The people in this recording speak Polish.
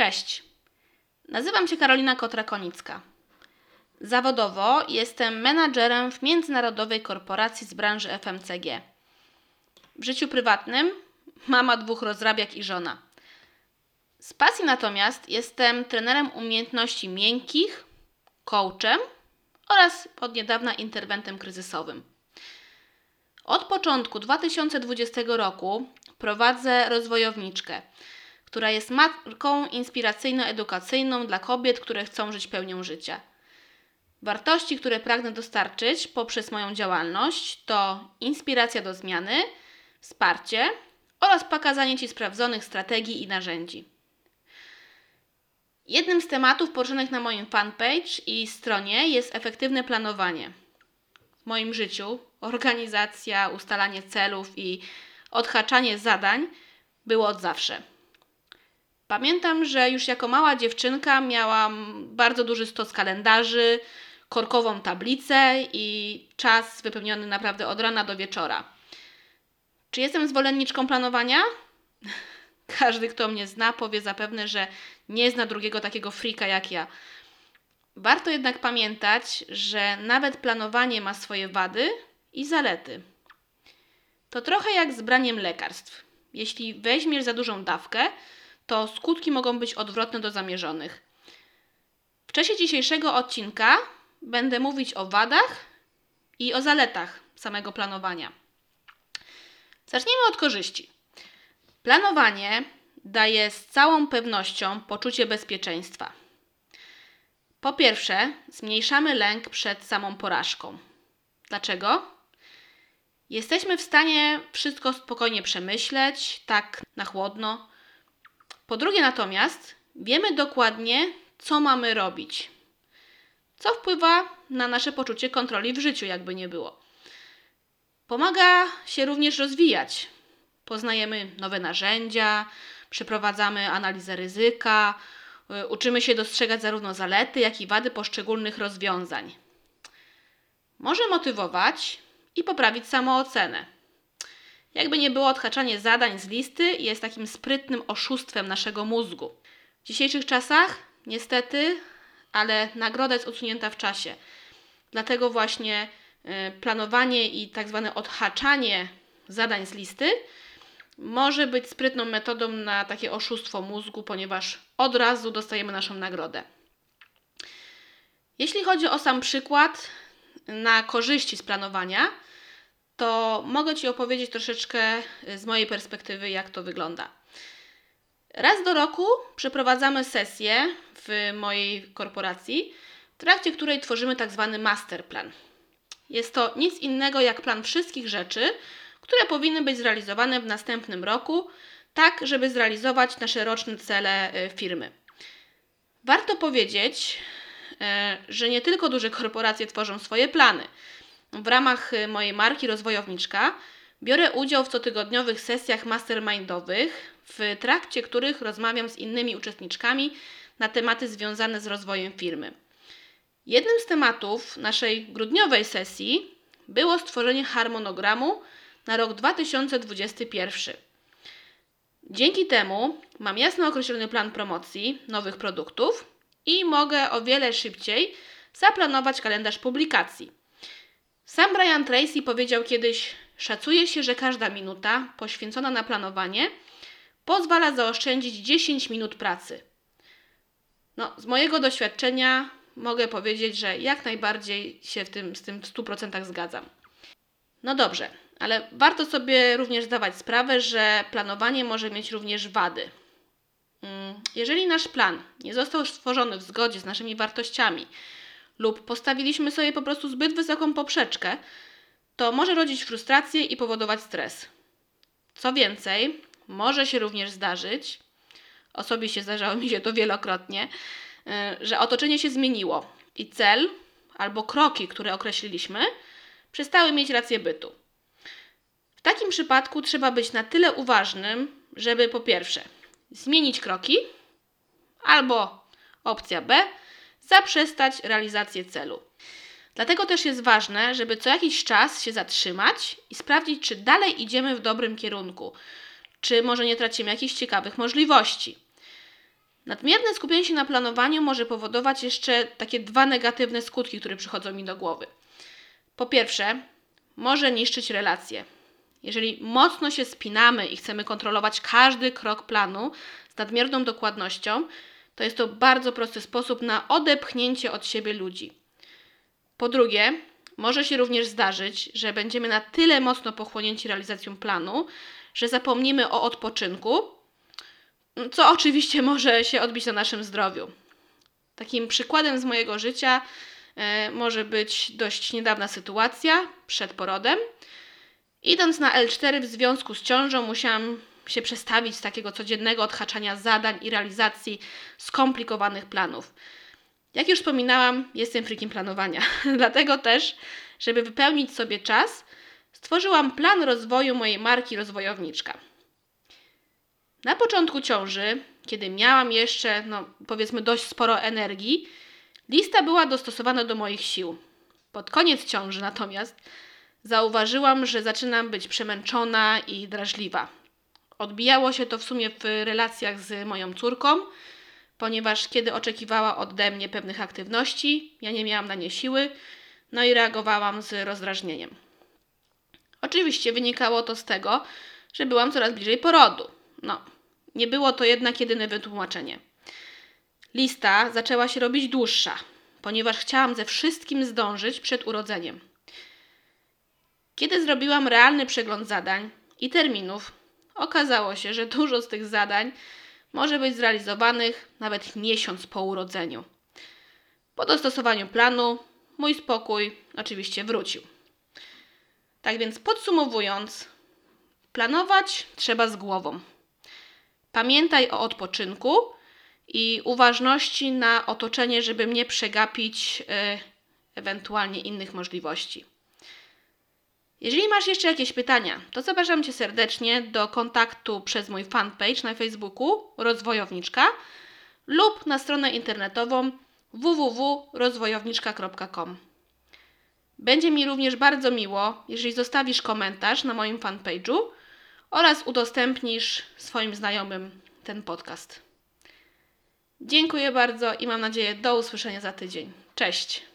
Cześć. Nazywam się Karolina Kotra-Konicka. Zawodowo jestem menadżerem w międzynarodowej korporacji z branży FMCG. W życiu prywatnym mama dwóch rozrabiak i żona. Z pasji natomiast jestem trenerem umiejętności miękkich, coachem oraz od niedawna interwentem kryzysowym. Od początku 2020 roku prowadzę rozwojowniczkę, która jest marką inspiracyjno-edukacyjną dla kobiet, które chcą żyć pełnią życia. Wartości, które pragnę dostarczyć poprzez moją działalność to inspiracja do zmiany, wsparcie oraz pokazanie Ci sprawdzonych strategii i narzędzi. Jednym z tematów poruszonych na moim fanpage i stronie jest efektywne planowanie. W moim życiu organizacja, ustalanie celów i odhaczanie zadań było od zawsze. Pamiętam, że już jako mała dziewczynka miałam bardzo duży stos kalendarzy, korkową tablicę i czas wypełniony naprawdę od rana do wieczora. Czy jestem zwolenniczką planowania? Każdy, kto mnie zna, powie zapewne, że nie zna drugiego takiego frika jak ja. Warto jednak pamiętać, że nawet planowanie ma swoje wady i zalety. To trochę jak z braniem lekarstw. Jeśli weźmiesz za dużą dawkę, to skutki mogą być odwrotne do zamierzonych. W czasie dzisiejszego odcinka będę mówić o wadach i o zaletach samego planowania. Zacznijmy od korzyści. Planowanie daje z całą pewnością poczucie bezpieczeństwa. Po pierwsze, zmniejszamy lęk przed samą porażką. Dlaczego? Jesteśmy w stanie wszystko spokojnie przemyśleć, tak na chłodno. Po drugie, natomiast, wiemy dokładnie, co mamy robić, co wpływa na nasze poczucie kontroli w życiu, jakby nie było. Pomaga się również rozwijać. Poznajemy nowe narzędzia, przeprowadzamy analizę ryzyka, y, uczymy się dostrzegać zarówno zalety, jak i wady poszczególnych rozwiązań. Może motywować i poprawić samoocenę. Jakby nie było, odhaczanie zadań z listy jest takim sprytnym oszustwem naszego mózgu. W dzisiejszych czasach, niestety, ale nagroda jest odsunięta w czasie. Dlatego właśnie y, planowanie i tak zwane odhaczanie zadań z listy może być sprytną metodą na takie oszustwo mózgu, ponieważ od razu dostajemy naszą nagrodę. Jeśli chodzi o sam przykład na korzyści z planowania, to mogę Ci opowiedzieć troszeczkę z mojej perspektywy, jak to wygląda. Raz do roku przeprowadzamy sesję w mojej korporacji, w trakcie której tworzymy tak zwany masterplan. Jest to nic innego jak plan wszystkich rzeczy, które powinny być zrealizowane w następnym roku, tak żeby zrealizować nasze roczne cele e, firmy. Warto powiedzieć, e, że nie tylko duże korporacje tworzą swoje plany. W ramach e, mojej marki Rozwojowniczka biorę udział w cotygodniowych sesjach mastermindowych, w trakcie których rozmawiam z innymi uczestniczkami na tematy związane z rozwojem firmy. Jednym z tematów naszej grudniowej sesji było stworzenie harmonogramu na rok 2021. Dzięki temu mam jasno określony plan promocji nowych produktów i mogę o wiele szybciej zaplanować kalendarz publikacji. Sam Brian Tracy powiedział kiedyś: Szacuje się, że każda minuta poświęcona na planowanie pozwala zaoszczędzić 10 minut pracy. No, z mojego doświadczenia mogę powiedzieć, że jak najbardziej się w tym, z tym w 100% zgadzam. No dobrze, ale warto sobie również zdawać sprawę, że planowanie może mieć również wady. Mm, jeżeli nasz plan nie został stworzony w zgodzie z naszymi wartościami lub postawiliśmy sobie po prostu zbyt wysoką poprzeczkę, to może rodzić frustrację i powodować stres. Co więcej, może się również zdarzyć, osobiście zdarzało mi się to wielokrotnie, y, że otoczenie się zmieniło i cel albo kroki, które określiliśmy, przestały mieć rację bytu. W takim przypadku trzeba być na tyle uważnym, żeby po pierwsze zmienić kroki, albo opcja B zaprzestać realizację celu. Dlatego też jest ważne, żeby co jakiś czas się zatrzymać i sprawdzić, czy dalej idziemy w dobrym kierunku, czy może nie tracimy jakichś ciekawych możliwości. Nadmierne skupienie się na planowaniu może powodować jeszcze takie dwa negatywne skutki, które przychodzą mi do głowy. Po pierwsze, może niszczyć relacje. Jeżeli mocno się spinamy i chcemy kontrolować każdy krok planu z nadmierną dokładnością, to jest to bardzo prosty sposób na odepchnięcie od siebie ludzi. Po drugie, może się również zdarzyć, że będziemy na tyle mocno pochłonięci realizacją planu, że zapomnimy o odpoczynku, co oczywiście może się odbić na naszym zdrowiu. Takim przykładem z mojego życia e, może być dość niedawna sytuacja przed porodem. Idąc na L4 w związku z ciążą, musiałam się przestawić z takiego codziennego odhaczania zadań i realizacji skomplikowanych planów. Jak już wspominałam, jestem frikiem planowania. Dlatego też, żeby wypełnić sobie czas, stworzyłam plan rozwoju mojej marki rozwojowniczka. Na początku ciąży, kiedy miałam jeszcze, no powiedzmy, dość sporo energii, lista była dostosowana do moich sił. Pod koniec ciąży natomiast zauważyłam, że zaczynam być przemęczona i drażliwa. Odbijało się to w sumie w relacjach z moją córką, ponieważ kiedy oczekiwała ode mnie pewnych aktywności, ja nie miałam na nie siły, no i reagowałam z rozdrażnieniem. Oczywiście wynikało to z tego, że byłam coraz bliżej porodu. No, nie było to jednak jedyne wytłumaczenie. Lista zaczęła się robić dłuższa, ponieważ chciałam ze wszystkim zdążyć przed urodzeniem. Kiedy zrobiłam realny przegląd zadań i terminów, okazało się, że dużo z tych zadań może być zrealizowanych nawet miesiąc po urodzeniu. Po dostosowaniu planu, mój spokój oczywiście wrócił. Tak więc podsumowując, planować trzeba z głową. Pamiętaj o odpoczynku i uważności na otoczenie, żeby nie przegapić yy, ewentualnie innych możliwości. Jeżeli masz jeszcze jakieś pytania, to zapraszam Cię serdecznie do kontaktu przez mój fanpage na Facebooku Rozwojowniczka lub na stronę internetową www.rozwojowniczka.com. Będzie mi również bardzo miło, jeżeli zostawisz komentarz na moim fanpage'u oraz udostępnisz swoim znajomym ten podcast. Dziękuję bardzo i mam nadzieję do usłyszenia za tydzień. Cześć!